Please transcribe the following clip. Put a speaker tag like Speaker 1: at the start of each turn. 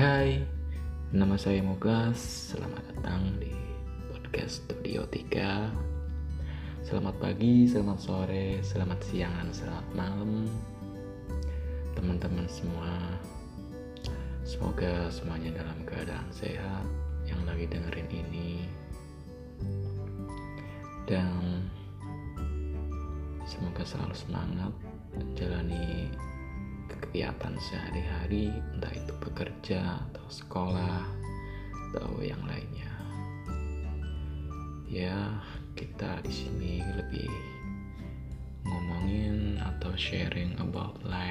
Speaker 1: Hai, nama saya Mogas. Selamat datang di podcast Studio 3. Selamat pagi, selamat sore, selamat siang, dan selamat malam. Teman-teman semua, semoga semuanya dalam keadaan sehat yang lagi dengerin ini. Dan semoga selalu semangat menjalani kegiatan sehari-hari, entah itu bekerja atau sekolah atau yang lainnya. Ya, kita di sini lebih ngomongin atau sharing about life,